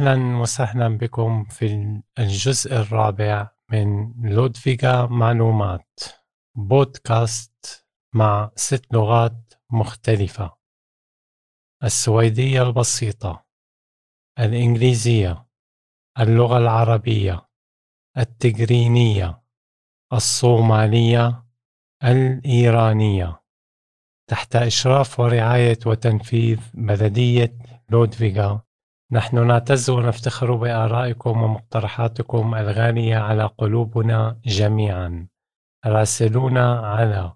أهلا وسهلا بكم في الجزء الرابع من لودفيغا معلومات بودكاست مع ست لغات مختلفة. السويدية البسيطة الإنجليزية اللغة العربية التجرينية الصومالية الإيرانية. تحت إشراف ورعاية وتنفيذ بلدية لودفيكا نحن نعتز ونفتخر بآرائكم ومقترحاتكم الغالية على قلوبنا جميعا. راسلونا على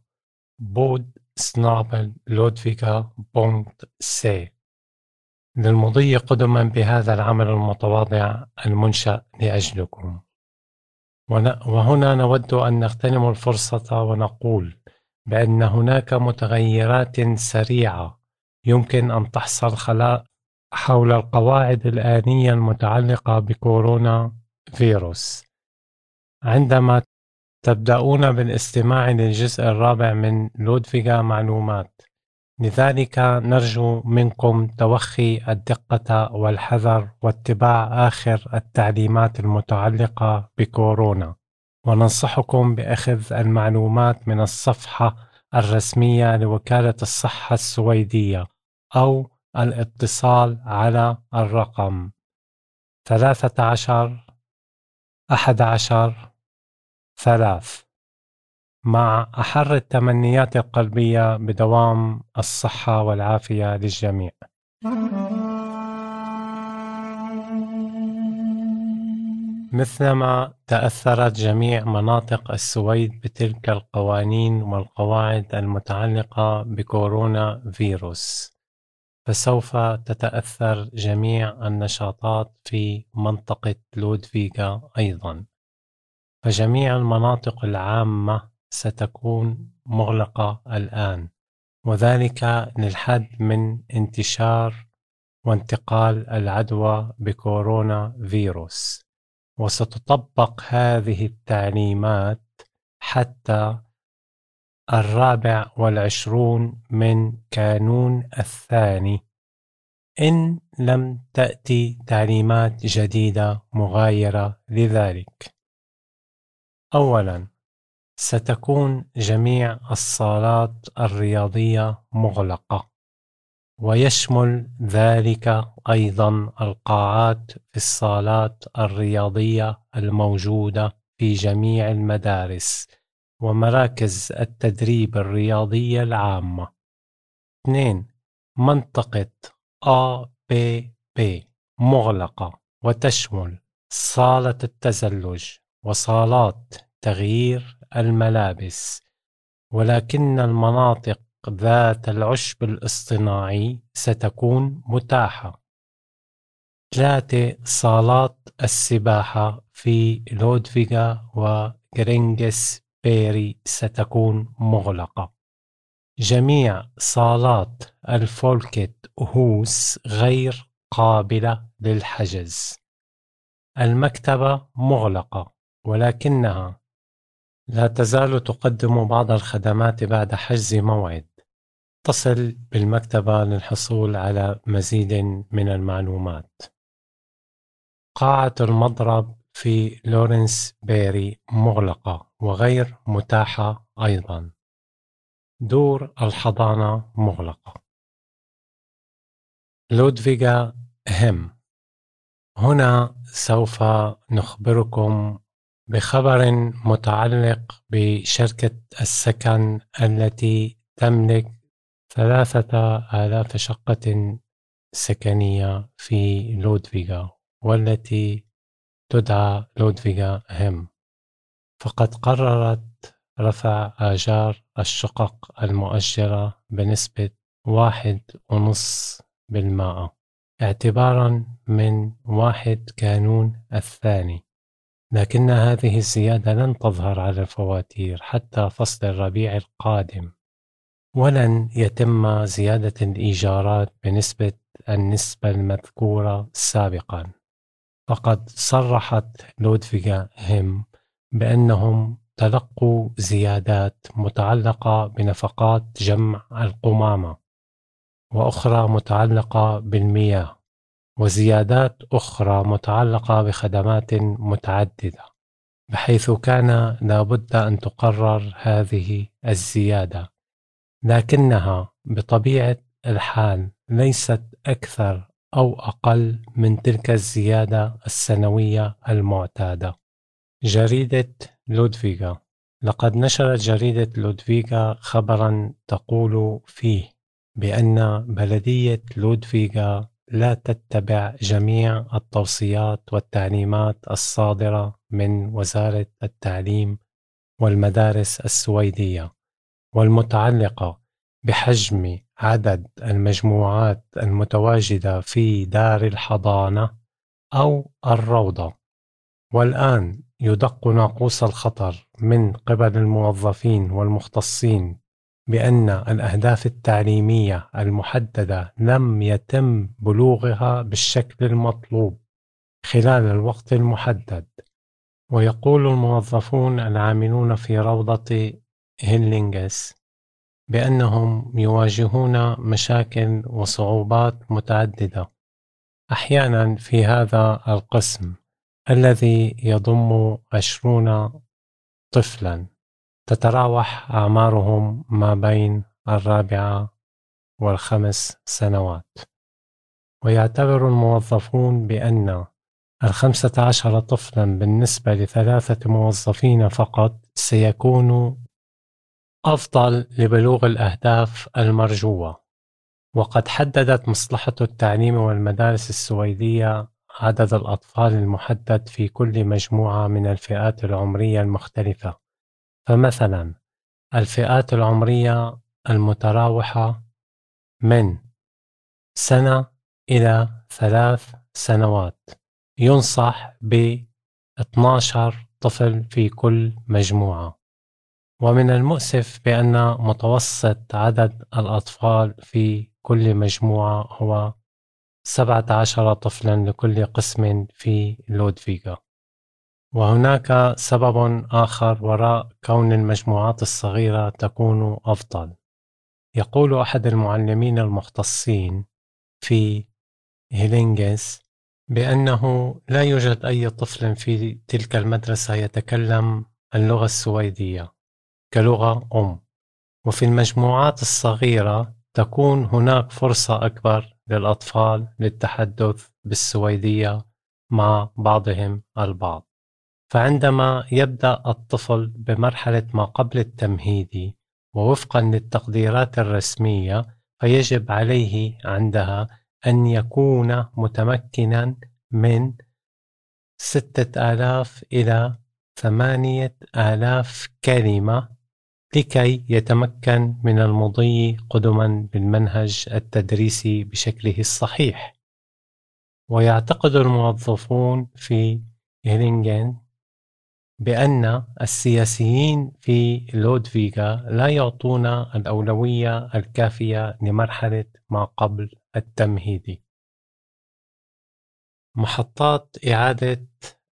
podd snabel-a Ludvika punkt se للمضي قدما بهذا العمل المتواضع المنشأ لأجلكم. وهنا نود أن نغتنم الفرصة ونقول بأن هناك متغيرات سريعة يمكن أن تحصل حول القواعد الآنية المتعلقة بكورونا فيروس. عندما تبدأون بالاستماع للجزء الرابع من لودفيغا معلومات لذلك نرجو منكم توخي الدقة والحذر واتباع آخر التعليمات المتعلقة بكورونا. وننصحكم بأخذ المعلومات من الصفحة الرسمية لوكالة الصحة السويدية أو الاتصال على الرقم ثلاثة عشر أحد عشر ثلاث. مع أحر التمنيات القلبية بدوام الصحة والعافية للجميع. مثلما تأثرت جميع مناطق السويد بتلك القوانين والقواعد المتعلقة بكورونا فيروس. فسوف تتأثر جميع النشاطات في منطقة لودفيغا أيضا. فجميع المناطق العامة ستكون مغلقة الآن. وذلك للحد من انتشار وانتقال العدوى بكورونا فيروس. وستطبق هذه التعليمات حتى الرابع والعشرون من كانون الثاني إن لم تأتي تعليمات جديدة مغايرة لذلك. أولاً ستكون جميع الصالات الرياضية مغلقة، ويشمل ذلك أيضاً القاعات في الصالات الرياضية الموجودة في جميع المدارس ومراكز التدريب الرياضية العامة. اثنين منطقة A B B مغلقة وتشمل صالة التزلج وصالات تغيير الملابس ولكن المناطق ذات العشب الاصطناعي ستكون متاحة ثلاثة صالات السباحة في لودفيغا وغرينجس بيري ستكون مغلقة. جميع صالات الفولكت هوس غير قابلة للحجز. المكتبة مغلقة ولكنها لا تزال تقدم بعض الخدمات بعد حجز موعد. اتصل بالمكتبة للحصول على مزيد من المعلومات. قاعة المضرب في لورنس بيري مغلقة وغير متاحة أيضا. دور الحضانة مغلقة. لودفيغا هم هنا سوف نخبركم بخبر متعلق بشركة السكن التي تملك ثلاثة آلاف شقة سكنية في لودفيغا والتي تدعى لودفيغا هم. فقد قررت رفع آجار الشقق المؤجرة بنسبة واحد ونص بالمائة اعتبارا من واحد كانون الثاني. لكن هذه الزيادة لن تظهر على الفواتير حتى فصل الربيع القادم. ولن يتم زيادة الإيجارات بنسبة النسبة المذكورة سابقا. فقد صرحت لودفيغا هيم بأنهم تلقوا زيادات متعلقة بنفقات جمع القمامة وأخرى متعلقة بالمياه وزيادات أخرى متعلقة بخدمات متعددة بحيث كان لابد أن تقرر هذه الزيادة. لكنها بطبيعة الحال ليست أكثر أو أقل من تلك الزيادة السنوية المعتادة. جريدة لودفيغا لقد نشرت جريدة لودفيغا خبرا تقول فيه بأن بلدية لودفيغا لا تتبع جميع التوصيات والتعليمات الصادرة من وزارة التعليم والمدارس السويدية والمتعلقة بحجم عدد المجموعات المتواجدة في دار الحضانة أو الروضة. والآن يدق ناقوس الخطر من قبل الموظفين والمختصين بأن الأهداف التعليمية المحددة لم يتم بلوغها بالشكل المطلوب خلال الوقت المحدد. ويقول الموظفون العاملون في روضة هيلينغس بأنهم يواجهون مشاكل وصعوبات متعددة. أحيانا في هذا القسم الذي يضم عشرون طفلا تتراوح أعمارهم ما بين الرابعة والخمس سنوات. ويعتبر الموظفون بأن الخمسة عشر طفلا بالنسبة لثلاثة موظفين فقط سيكون أفضل لبلوغ الأهداف المرجوة. وقد حددت مصلحة التعليم والمدارس السويدية عدد الأطفال المحدد في كل مجموعة من الفئات العمرية المختلفة. فمثلا الفئات العمرية المتراوحة من سنة إلى ثلاث سنوات. ينصح ب 12 طفل في كل مجموعة. ومن المؤسف بأن متوسط عدد الأطفال في كل مجموعة هو 17 طفلا لكل قسم في لودفيغا. وهناك سبب آخر وراء كون المجموعات الصغيرة تكون أفضل. يقول أحد المعلمين المختصين في هيلينغس بأنه لا يوجد أي طفل في تلك المدرسة يتكلم اللغة السويدية. كلغة أم. وفي المجموعات الصغيرة تكون هناك فرصة أكبر للأطفال للتحدث بالسويدية مع بعضهم البعض. فعندما يبدأ الطفل بمرحلة ما قبل التمهيدي ووفقا للتقديرات الرسمية فيجب عليه عندها أن يكون متمكنا من ستة آلاف إلى ثمانية آلاف كلمة لكي يتمكن من المضي قدما بالمنهج التدريسي بشكله الصحيح ويعتقد الموظفون في هيلينغن بأن السياسيين في لودفيغا لا يعطون الأولوية الكافية لمرحلة ما قبل التمهيدي. محطات إعادة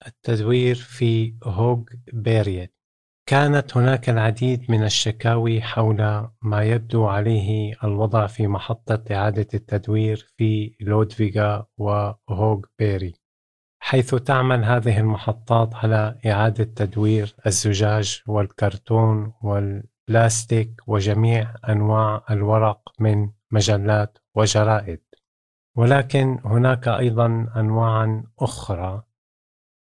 التدوير في هوغ بيريت كانت هناك العديد من الشكاوي حول ما يبدو عليه الوضع في محطة إعادة التدوير في لودفيغا وهوغ بيري. حيث تعمل هذه المحطات على إعادة تدوير الزجاج والكرتون والبلاستيك وجميع أنواع الورق من مجلات وجرائد. ولكن هناك أيضا أنواع أخرى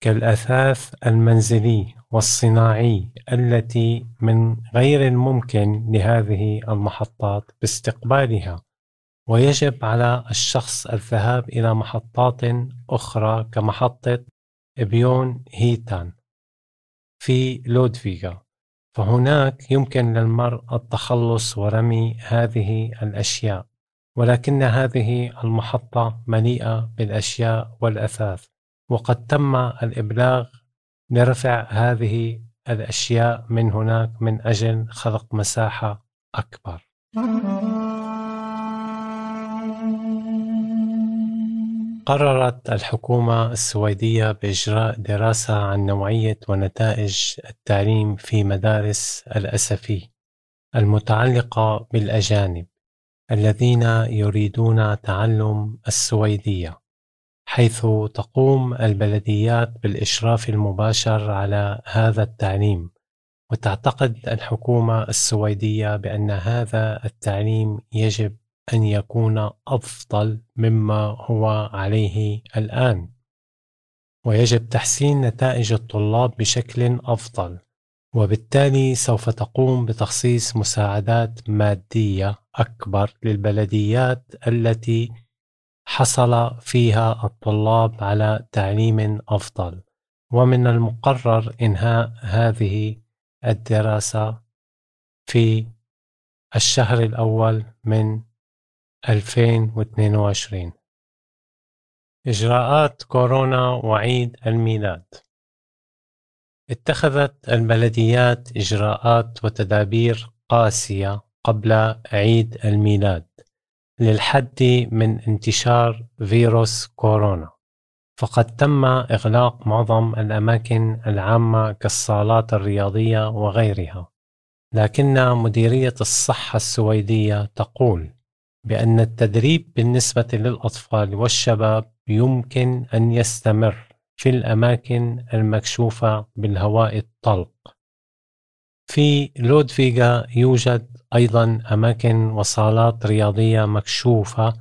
كالأثاث المنزلي والصناعي التي من غير الممكن لهذه المحطات باستقبالها ويجب على الشخص الذهاب إلى محطات أخرى كمحطة بيون هيتان في لودفيغا. فهناك يمكن للمرء التخلص ورمي هذه الأشياء ولكن هذه المحطة مليئة بالأشياء والأثاث وقد تم الإبلاغ لرفع هذه الأشياء من هناك من أجل خلق مساحة أكبر. قررت الحكومة السويدية بإجراء دراسة عن نوعية ونتائج التعليم في مدارس الأسفي المتعلقة بالأجانب الذين يريدون تعلم السويدية. حيث تقوم البلديات بالإشراف المباشر على هذا التعليم وتعتقد الحكومة السويدية بأن هذا التعليم يجب أن يكون أفضل مما هو عليه الآن. ويجب تحسين نتائج الطلاب بشكل أفضل وبالتالي سوف تقوم بتخصيص مساعدات مادية أكبر للبلديات التي حصل فيها الطلاب على تعليم أفضل. ومن المقرر إنهاء هذه الدراسة في الشهر الأول من 2022 إجراءات كورونا وعيد الميلاد. اتخذت البلديات إجراءات وتدابير قاسية قبل عيد الميلاد. للحد من انتشار فيروس كورونا فقد تم إغلاق معظم الأماكن العامة كالصالات الرياضية وغيرها لكن مديرية الصحة السويدية تقول بأن التدريب بالنسبة للأطفال والشباب يمكن أن يستمر في الأماكن المكشوفة بالهواء الطلق. في لودفيغا يوجد أيضا أماكن وصالات رياضية مكشوفة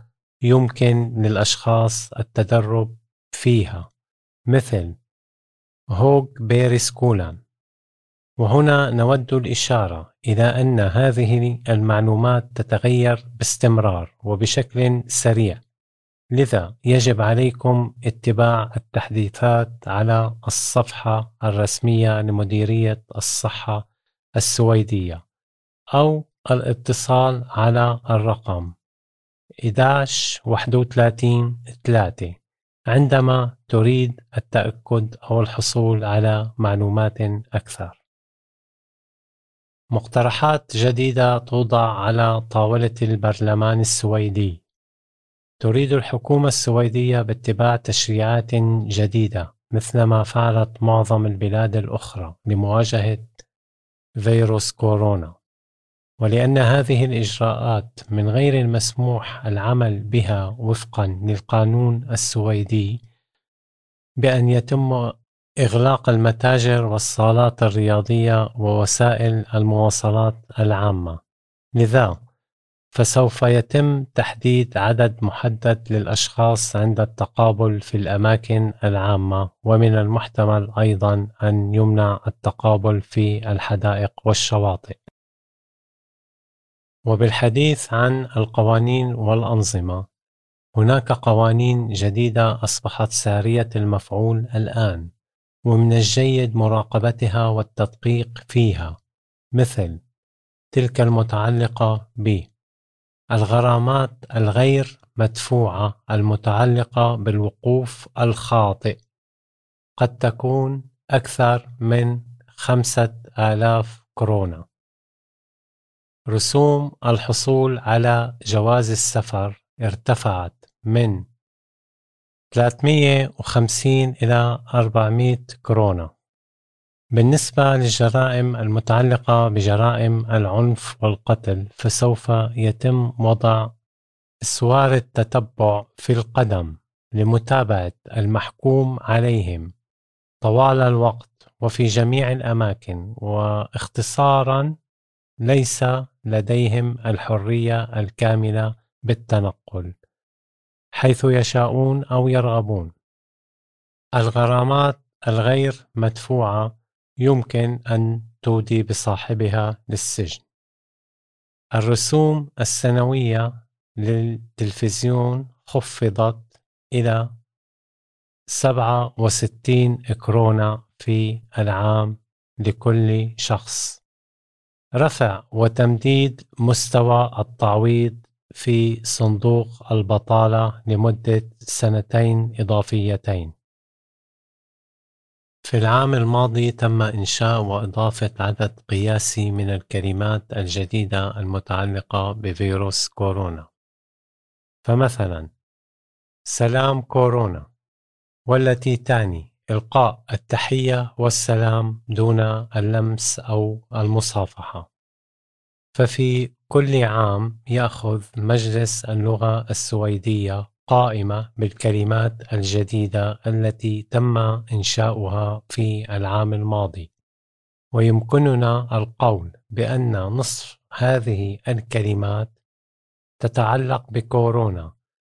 يمكن للأشخاص التدرب فيها مثل هوغ بيريسكولان وهنا نود الإشارة إلى أن هذه المعلومات تتغير باستمرار وبشكل سريع. لذا يجب عليكم اتباع التحديثات على الصفحة الرسمية لمديرية الصحة السويدية أو الاتصال على الرقم 11 31 3 عندما تريد التأكد أو الحصول على معلومات أكثر. مقترحات جديدة توضع على طاولة البرلمان السويدي تريد الحكومة السويدية باتباع تشريعات جديدة مثلما فعلت معظم البلاد الأخرى لمواجهة فيروس كورونا. ولأن هذه الإجراءات من غير المسموح العمل بها وفقا للقانون السويدي بأن يتم إغلاق المتاجر والصالات الرياضية ووسائل المواصلات العامة. لذا فسوف يتم تحديد عدد محدد للأشخاص عند التقابل في الأماكن العامة ومن المحتمل أيضا أن يمنع التقابل في الحدائق والشواطئ. وبالحديث عن القوانين والأنظمة هناك قوانين جديدة أصبحت سارية المفعول الآن ومن الجيد مراقبتها والتدقيق فيها مثل تلك المتعلقة ب الغرامات الغير مدفوعة المتعلقة بالوقوف الخاطئ. قد تكون أكثر من خمسة آلاف كورونا. رسوم الحصول على جواز السفر ارتفعت من 350 إلى 400 كورونا. بالنسبة للجرائم المتعلقة بجرائم العنف والقتل فسوف يتم وضع اسوار التتبع في القدم لمتابعة المحكوم عليهم. طوال الوقت وفي جميع الأماكن واختصارا ليس لديهم الحرية الكاملة بالتنقل حيث يشاءون أو يرغبون. الغرامات الغير مدفوعة يمكن أن تودي بصاحبها للسجن. الرسوم السنوية للتلفزيون خفضت إلى 67 كورونا في العام لكل شخص. رفع وتمديد مستوى التعويض في صندوق البطالة لمدة سنتين إضافيتين. في العام الماضي تم إنشاء وإضافة عدد قياسي من الكلمات الجديدة المتعلقة بفيروس كورونا. فمثلا سلام كورونا والتي تعني إلقاء التحية والسلام دون اللمس أو المصافحة. ففي كل عام يأخذ مجلس اللغة السويدية قائمة بالكلمات الجديدة التي تم إنشاؤها في العام الماضي. ويمكننا القول بأن نصف هذه الكلمات تتعلق بكورونا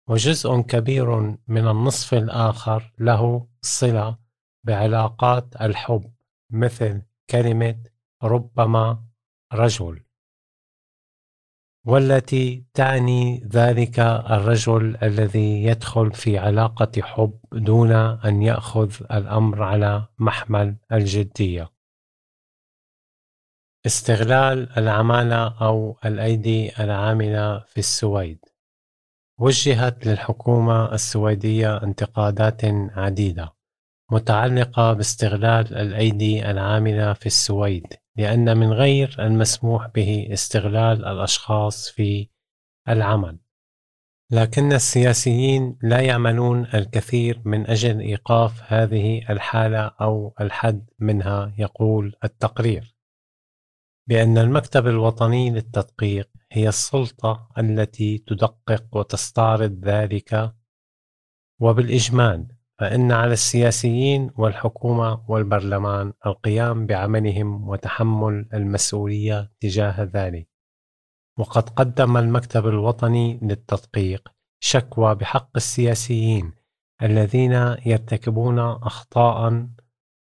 وجزء كبير من النصف الآخر له صلة بعلاقات الحب مثل كلمة ربما رجل. والتي تعني ذلك الرجل الذي يدخل في علاقة حب دون أن يأخذ الأمر على محمل الجدية. استغلال العمالة أو الأيدي العاملة في السويد وجهت للحكومة السويدية انتقادات عديدة متعلقة باستغلال الأيدي العاملة في السويد لأن من غير المسموح به استغلال الأشخاص في العمل. لكن السياسيين لا يعملون الكثير من أجل إيقاف هذه الحالة أو الحد منها يقول التقرير. بأن المكتب الوطني للتدقيق هي السلطة التي تدقق وتستعرض ذلك وبالإجمال. فإن على السياسيين والحكومة والبرلمان القيام بعملهم وتحمل المسؤولية تجاه ذلك. وقد قدم المكتب الوطني للتدقيق شكوى بحق السياسيين الذين يرتكبون أخطاء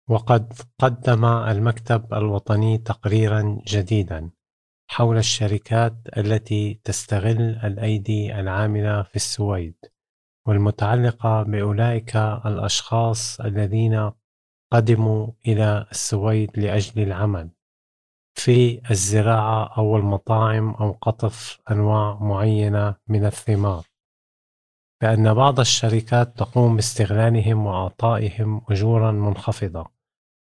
وقد قدم المكتب الوطني تقريرا جديدا حول الشركات التي تستغل الأيدي العاملة في السويد. والمتعلقة بأولئك الأشخاص الذين قدموا إلى السويد لأجل العمل. في الزراعة أو المطاعم أو قطف أنواع معينة من الثمار. بأن بعض الشركات تقوم باستغلالهم وإعطائهم أجورا منخفضة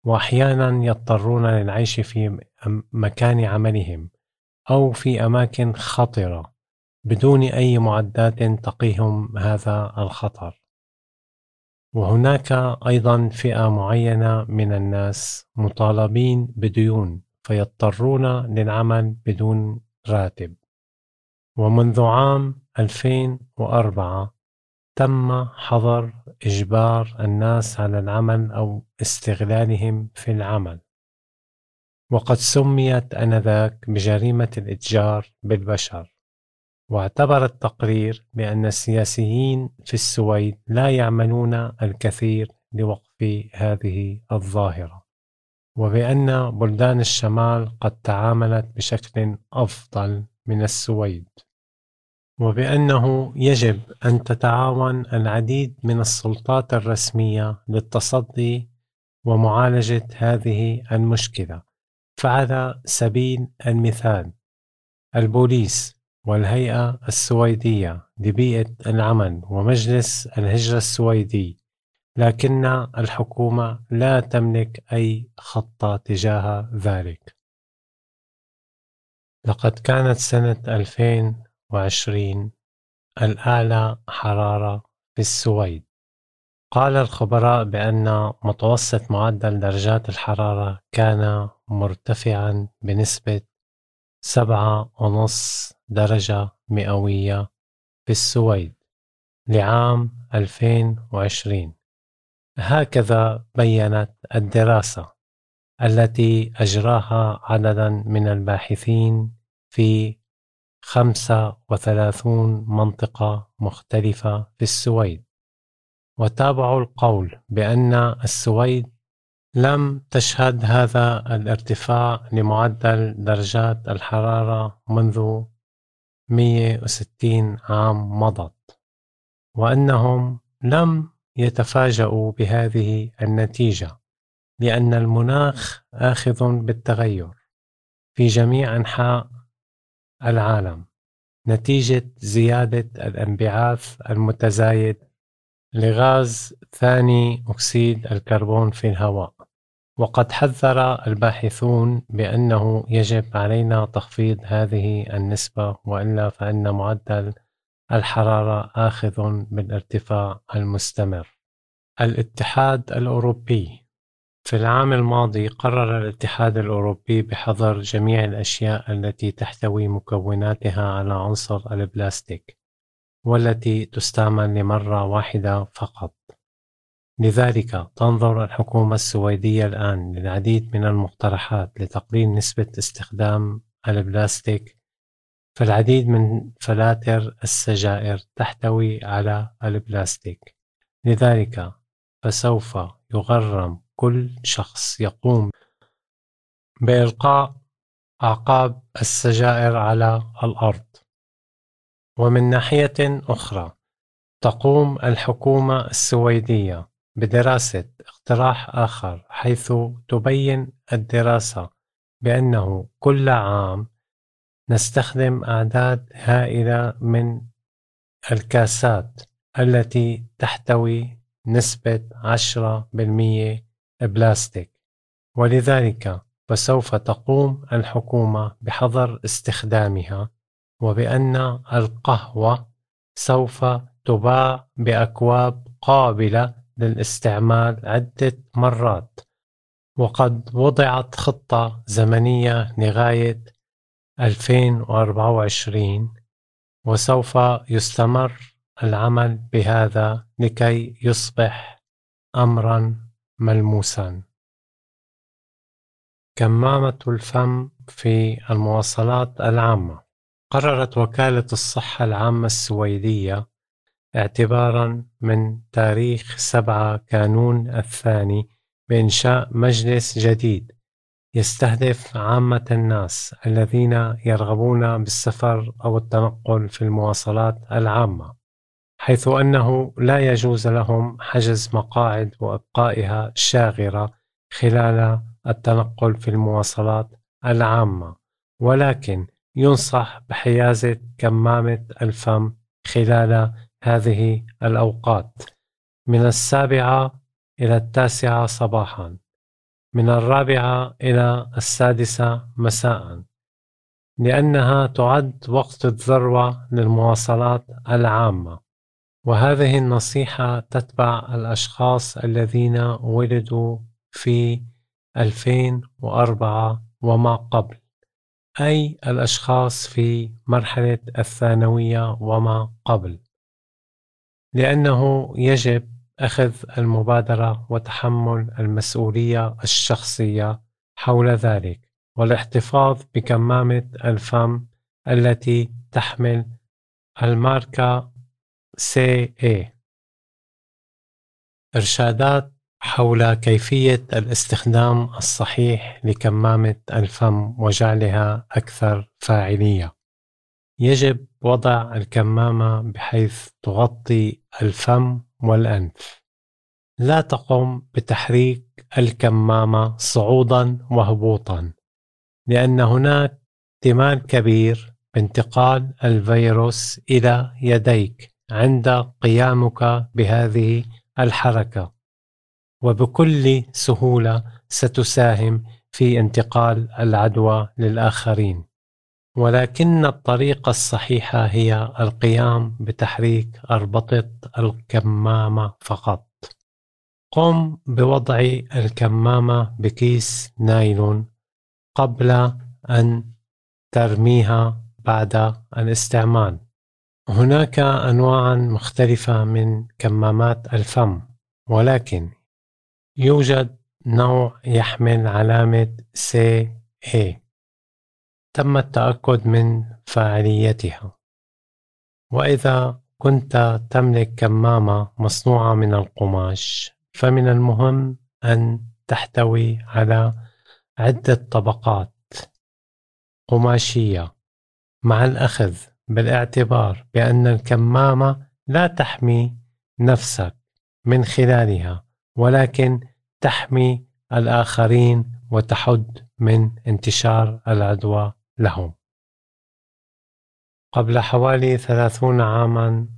وأحيانا يضطرون للعيش في مكان عملهم أو في أماكن خطرة. بدون أي معدات تقيهم هذا الخطر. وهناك أيضا فئة معينة من الناس مطالبين بديون فيضطرون للعمل بدون راتب. ومنذ عام 2004 تم حظر إجبار الناس على العمل أو استغلالهم في العمل. وقد سميت آنذاك بجريمة الإتجار بالبشر. واعتبر التقرير بأن السياسيين في السويد لا يعملون الكثير لوقف هذه الظاهرة وبأن بلدان الشمال قد تعاملت بشكل أفضل من السويد وبأنه يجب أن تتعاون العديد من السلطات الرسمية للتصدي ومعالجة هذه المشكلة. فعلى سبيل المثال البوليس والهيئة السويدية لبيئة العمل ومجلس الهجرة السويدي لكن الحكومة لا تملك أي خطة تجاه ذلك. لقد كانت سنة 2020 الأعلى حرارة في السويد. قال الخبراء بأن متوسط معدل درجات الحرارة كان مرتفعا بنسبة سبعة ونص درجة مئوية في السويد لعام 2020 هكذا بيّنت الدراسة التي أجراها عدد من الباحثين في 35 منطقة مختلفة في السويد. وتابعوا القول بأن السويد لم تشهد هذا الارتفاع لمعدل درجات الحرارة منذ 160 عام مضت وأنهم لم يتفاجؤوا بهذه النتيجة لأن المناخ آخذ بالتغير في جميع أنحاء العالم نتيجة زيادة الانبعاث المتزايد لغاز ثاني أكسيد الكربون في الهواء. وقد حذر الباحثون بأنه يجب علينا تخفيض هذه النسبة وإلا فإن معدل الحرارة آخذ بالارتفاع المستمر. الاتحاد الأوروبي. في العام الماضي قرر الاتحاد الأوروبي بحظر جميع الأشياء التي تحتوي مكوناتها على عنصر البلاستيك. والتي تستعمل لمرة واحدة فقط. لذلك تنظر الحكومة السويدية الآن للعديد من المقترحات لتقليل نسبة استخدام البلاستيك فالعديد من فلاتر السجائر تحتوي على البلاستيك. لذلك فسوف يغرم كل شخص يقوم بإلقاء أعقاب السجائر على الأرض. ومن ناحية أخرى تقوم الحكومة السويدية بدراسة اقتراح آخر حيث تبين الدراسة بأنه كل عام نستخدم أعداد هائلة من الكاسات التي تحتوي نسبة 10% بلاستيك. ولذلك فسوف تقوم الحكومة بحظر استخدامها وبأن القهوة سوف تباع بأكواب قابلة للاستعمال عدة مرات. وقد وضعت خطة زمنية لغاية 2024 وسوف يستمر العمل بهذا لكي يصبح أمرا ملموسا. كمامة الفم في المواصلات العامة. قررت وكالة الصحة العامة السويدية اعتبارا من تاريخ سبعة كانون الثاني بإنشاء مجلس جديد يستهدف عامة الناس الذين يرغبون بالسفر أو التنقل في المواصلات العامة حيث أنه لا يجوز لهم حجز مقاعد وإبقائها شاغرة خلال التنقل في المواصلات العامة ولكن ينصح بحيازة كمامة الفم خلال هذه الأوقات. من السابعة إلى التاسعة صباحا. من الرابعة إلى السادسة مساء. لأنها تعد وقت الذروة للمواصلات العامة. وهذه النصيحة تتبع الأشخاص الذين ولدوا في 2004 وما قبل. أي الأشخاص في مرحلة الثانوية وما قبل؟ لأنه يجب أخذ المبادرة وتحمل المسؤولية الشخصية حول ذلك والاحتفاظ بكمامة الفم التي تحمل الماركة CA إرشادات حول كيفية الاستخدام الصحيح لكمامة الفم وجعلها أكثر فاعلية. يجب وضع الكمامة بحيث تغطي الفم والأنف. لا تقم بتحريك الكمامة صعودا وهبوطا، لأن هناك احتمال كبير بانتقال الفيروس إلى يديك عند قيامك بهذه الحركة. وبكل سهولة ستساهم في انتقال العدوى للآخرين. ولكن الطريقة الصحيحة هي القيام بتحريك أربطة الكمامة فقط. قم بوضع الكمامة بكيس نايلون قبل أن ترميها بعد الاستعمال. هناك أنواع مختلفة من كمامات الفم ولكن يوجد نوع يحمل علامة CA تم التأكد من فاعليتها. وإذا كنت تملك كمامة مصنوعة من القماش فمن المهم أن تحتوي على عدة طبقات قماشية مع الأخذ بالاعتبار بأن الكمامة لا تحمي نفسك من خلالها. ولكن تحمي الآخرين وتحد من انتشار العدوى لهم. قبل حوالي ثلاثون عاما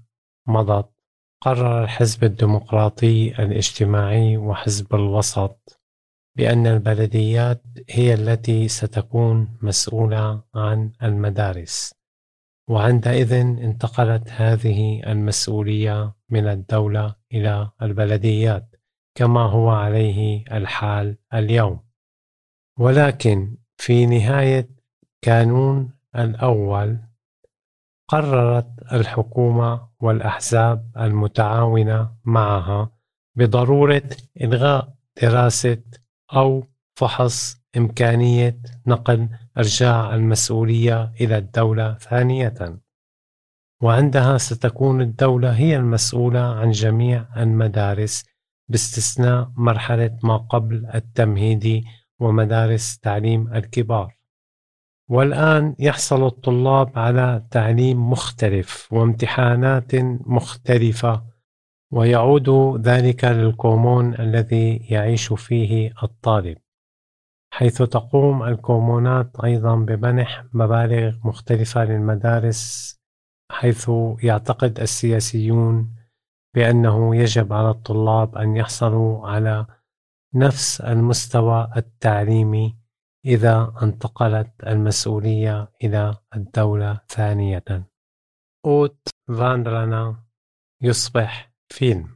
مضت قرر الحزب الديمقراطي الاجتماعي وحزب الوسط بأن البلديات هي التي ستكون مسؤولة عن المدارس وعندئذ انتقلت هذه المسؤولية من الدولة إلى البلديات كما هو عليه الحال اليوم. ولكن في نهاية كانون الأول قررت الحكومة والأحزاب المتعاونة معها بضرورة إلغاء دراسة أو فحص إمكانية نقل إرجاع المسؤولية إلى الدولة ثانية. وعندها ستكون الدولة هي المسؤولة عن جميع المدارس باستثناء مرحلة ما قبل التمهيدي ومدارس تعليم الكبار. والآن يحصل الطلاب على تعليم مختلف وامتحانات مختلفة ويعود ذلك للكومون الذي يعيش فيه الطالب. حيث تقوم الكومونات أيضا بمنح مبالغ مختلفة للمدارس حيث يعتقد السياسيون بأنه يجب على الطلاب أن يحصلوا على نفس المستوى التعليمي إذا انتقلت المسؤولية إلى الدولة ثانية. أوت فاندرانا يصبح فيلم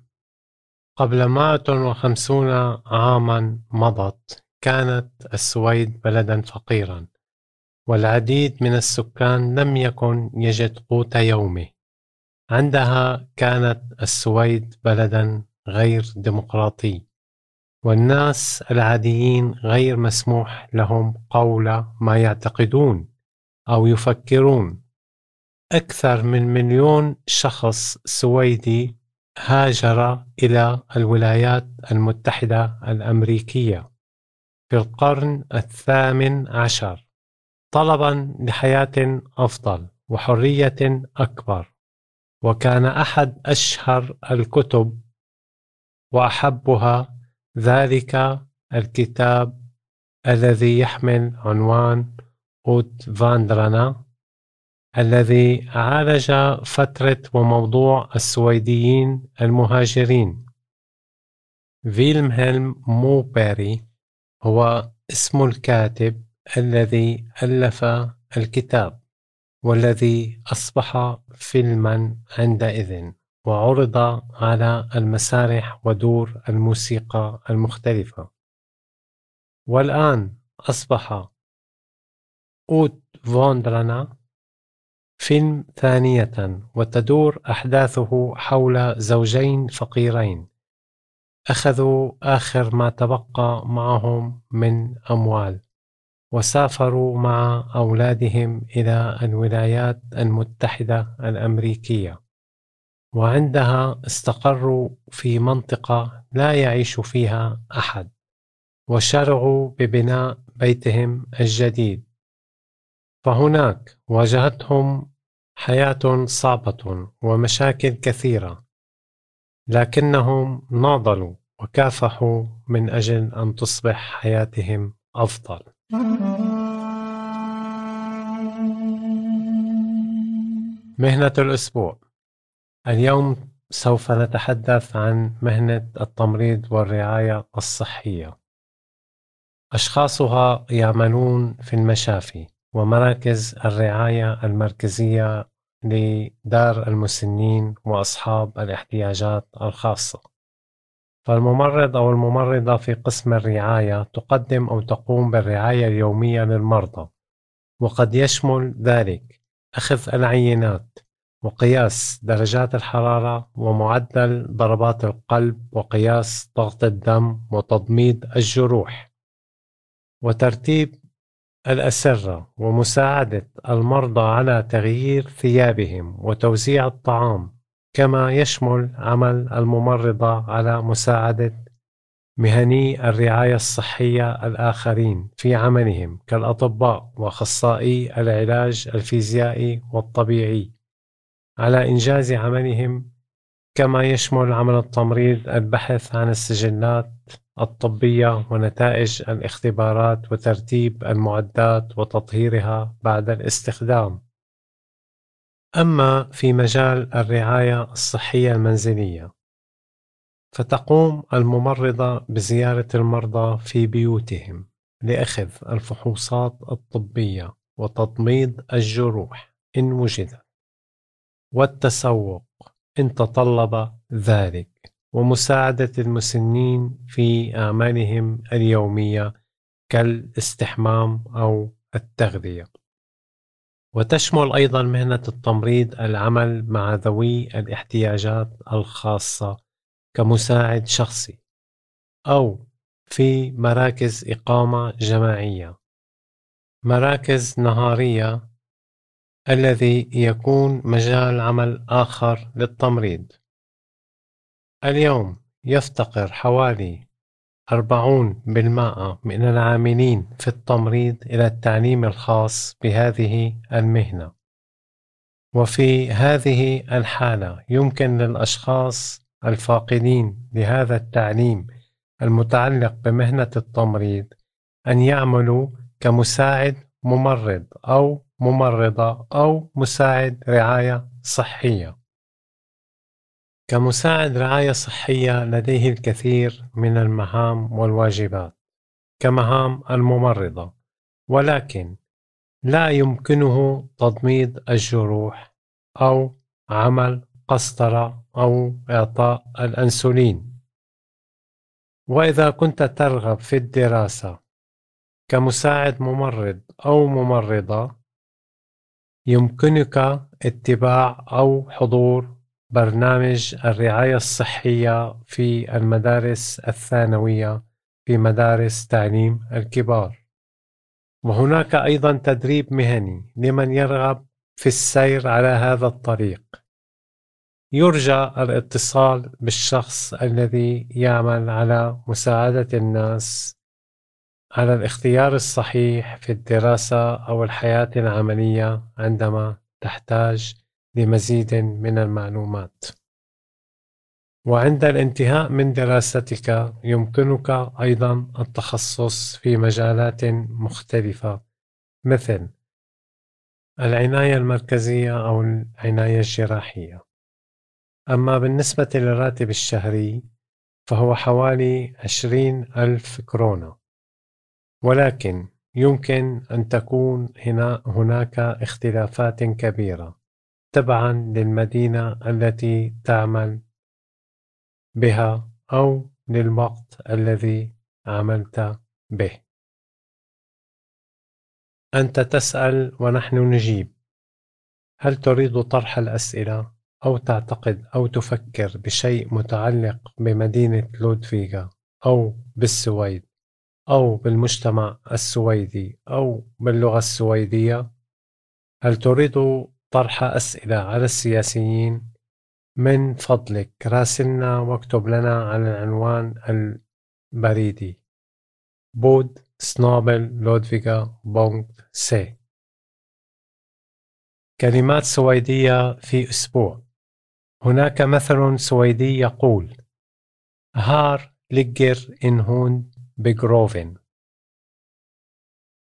قبل 150 عاما مضت كانت السويد بلدا فقيرا والعديد من السكان لم يكن يجد قوت يومه عندها كانت السويد بلدا غير ديمقراطي والناس العاديين غير مسموح لهم قول ما يعتقدون أو يفكرون. أكثر من مليون شخص سويدي هاجر إلى الولايات المتحدة الأمريكية في القرن الثامن عشر طلبا لحياة أفضل وحرية أكبر. وكان أحد أشهر الكتب وأحبها ذلك الكتاب الذي يحمل عنوان أوت فاندرانا الذي عالج فترة وموضوع السويديين المهاجرين. فيلمهلم موبيري هو اسم الكاتب الذي ألف الكتاب. والذي أصبح فيلما عندئذ وعُرض على المسارح ودور الموسيقى المختلفة. والآن أصبح أوت فوندرانا فيلم ثانية وتدور أحداثه حول زوجين فقيرين. أخذوا آخر ما تبقى معهم من أموال. وسافروا مع أولادهم إلى الولايات المتحدة الأمريكية. وعندها استقروا في منطقة لا يعيش فيها أحد وشرعوا ببناء بيتهم الجديد. فهناك واجهتهم حياة صعبة ومشاكل كثيرة لكنهم ناضلوا وكافحوا من أجل أن تصبح حياتهم أفضل. مهنة الأسبوع اليوم سوف نتحدث عن مهنة التمريض والرعاية الصحية. أشخاصها يعملون في المشافي ومراكز الرعاية المركزية لدار المسنين وأصحاب الاحتياجات الخاصة. فالممرض أو الممرضة في قسم الرعاية تقدم أو تقوم بالرعاية اليومية للمرضى، وقد يشمل ذلك أخذ العينات وقياس درجات الحرارة ومعدل ضربات القلب وقياس ضغط الدم وتضميد الجروح. وترتيب الأسرة ومساعدة المرضى على تغيير ثيابهم وتوزيع الطعام كما يشمل عمل الممرضة على مساعدة مهني الرعاية الصحية الآخرين في عملهم كالأطباء وأخصائي العلاج الفيزيائي والطبيعي على إنجاز عملهم كما يشمل عمل التمريض البحث عن السجلات الطبية ونتائج الاختبارات وترتيب المعدات وتطهيرها بعد الاستخدام. أما في مجال الرعاية الصحية المنزلية فتقوم الممرضة بزيارة المرضى في بيوتهم لأخذ الفحوصات الطبية وتضميد الجروح إن وجدت والتسوق إن تطلب ذلك ومساعدة المسنين في أعمالهم اليومية كالاستحمام أو التغذية. وتشمل أيضا مهنة التمريض العمل مع ذوي الاحتياجات الخاصة كمساعد شخصي أو في مراكز إقامة جماعية. مراكز نهارية الذي يكون مجال عمل آخر للتمريض. اليوم يفتقر حوالي 40% من العاملين في التمريض إلى التعليم الخاص بهذه المهنة. وفي هذه الحالة يمكن للأشخاص الفاقدين لهذا التعليم المتعلق بمهنة التمريض أن يعملوا كمساعد ممرض أو ممرضة أو مساعد رعاية صحية. كمساعد رعاية صحية لديه الكثير من المهام والواجبات كمهام الممرضة. ولكن لا يمكنه تضميد الجروح أو عمل قسطرة أو إعطاء الأنسولين. وإذا كنت ترغب في الدراسة كمساعد ممرض أو ممرضة يمكنك اتباع أو حضور برنامج الرعاية الصحية في المدارس الثانوية في مدارس تعليم الكبار. وهناك أيضا تدريب مهني لمن يرغب في السير على هذا الطريق. يرجى الاتصال بالشخص الذي يعمل على مساعدة الناس على الاختيار الصحيح في الدراسة أو الحياة العملية عندما تحتاج لمزيد من المعلومات. وعند الانتهاء من دراستك يمكنك أيضا التخصص في مجالات مختلفة مثل العناية المركزية أو العناية الجراحية. أما بالنسبة للراتب الشهري فهو حوالي عشرين ألف كورونا. ولكن يمكن أن تكون هنا هناك اختلافات كبيرة. تبعا للمدينة التي تعمل بها أو للوقت الذي عملت به أنت تسأل ونحن نجيب هل تريد طرح الأسئلة أو تعتقد أو تفكر بشيء متعلق بمدينة لودفيغا أو بالسويد أو بالمجتمع السويدي أو باللغة السويدية؟ هل تريد طرح أسئلة على السياسيين؟ من فضلك راسلنا واكتب لنا على العنوان البريدي. podd snabel-a Ludvika punkt se. كلمات سويدية في أسبوع. هناك مثل سويدي يقول här ligger en hund begraven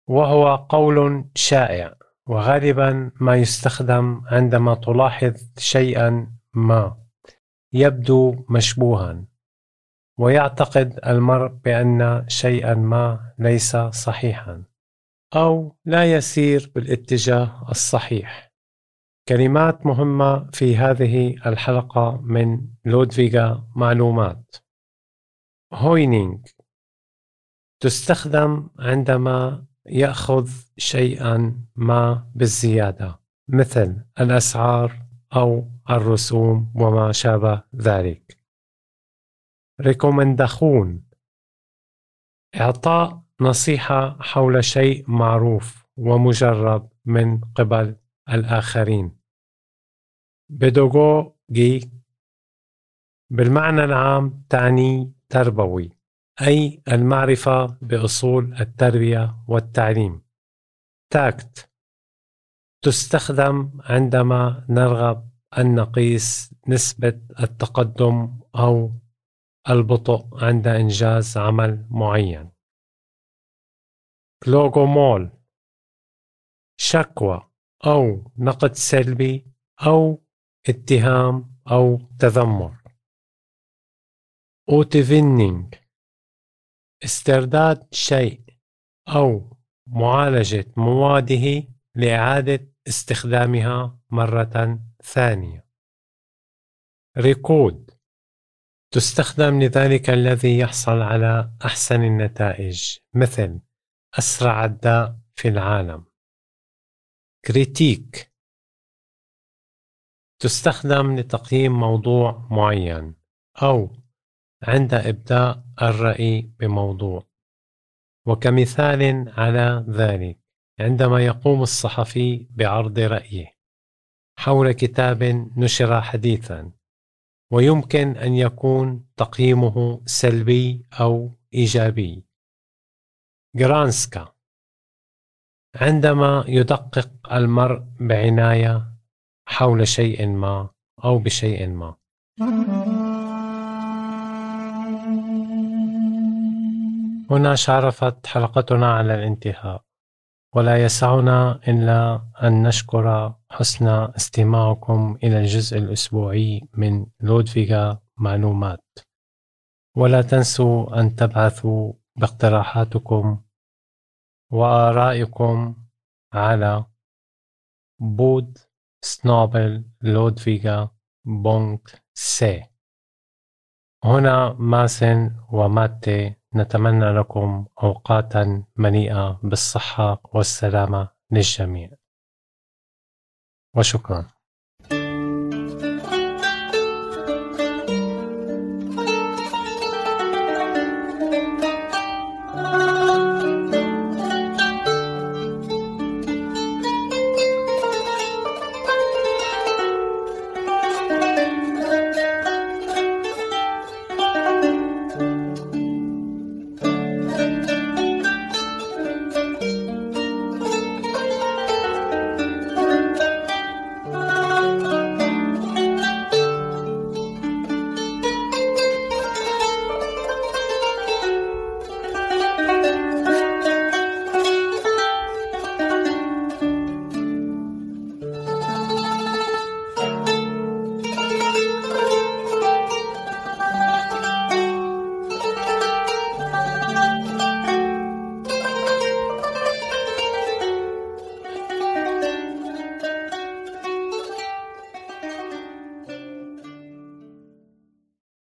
وهو قول شائع. وغالبا ما يستخدم عندما تلاحظ شيئا ما. يبدو مشبوها. ويعتقد المرء بأن شيئا ما ليس صحيحا. أو لا يسير بالاتجاه الصحيح. كلمات مهمة في هذه الحلقة من لودفيغا معلومات. هوينينج تستخدم عندما يأخذ شيئا ما بالزيادة مثل الأسعار أو الرسوم وما شابه ذلك. ريكومندخون إعطاء نصيحة حول شيء معروف ومجرب من قبل الآخرين. بيدوغوجي بالمعنى العام تعني تربوي. أي المعرفة بأصول التربية والتعليم. takt تستخدم عندما نرغب أن نقيس نسبة التقدم أو البطء عند إنجاز عمل معين. klagomål شكوى أو نقد سلبي أو اتهام أو تذمر. återvinning استرداد شيء أو معالجة مواده لإعادة استخدامها مرة ثانية. rekord تستخدم لذلك الذي يحصل على أحسن النتائج مثل أسرع عداء في العالم. kritik تستخدم لتقييم موضوع معين أو عند إبداء الرأي بموضوع. وكمثال على ذلك عندما يقوم الصحفي بعرض رأيه حول كتاب نشر حديثا ويمكن أن يكون تقييمه سلبي أو إيجابي. جرانسكا عندما يدقق المرء بعناية حول شيء ما أو بشيء ما. هنا شعرفت حلقتنا على الانتهاء ولا يسعنا إلا أن نشكر حسن استماعكم إلى الجزء الأسبوعي من لودفيغا معلومات. ولا تنسوا أن تبعثوا باقتراحاتكم وآرائكم على podd snabel-a Ludvika punkt se هنا ماسن وماتي نتمنى لكم أوقاتا مليئة بالصحة والسلامة للجميع. وشكرا.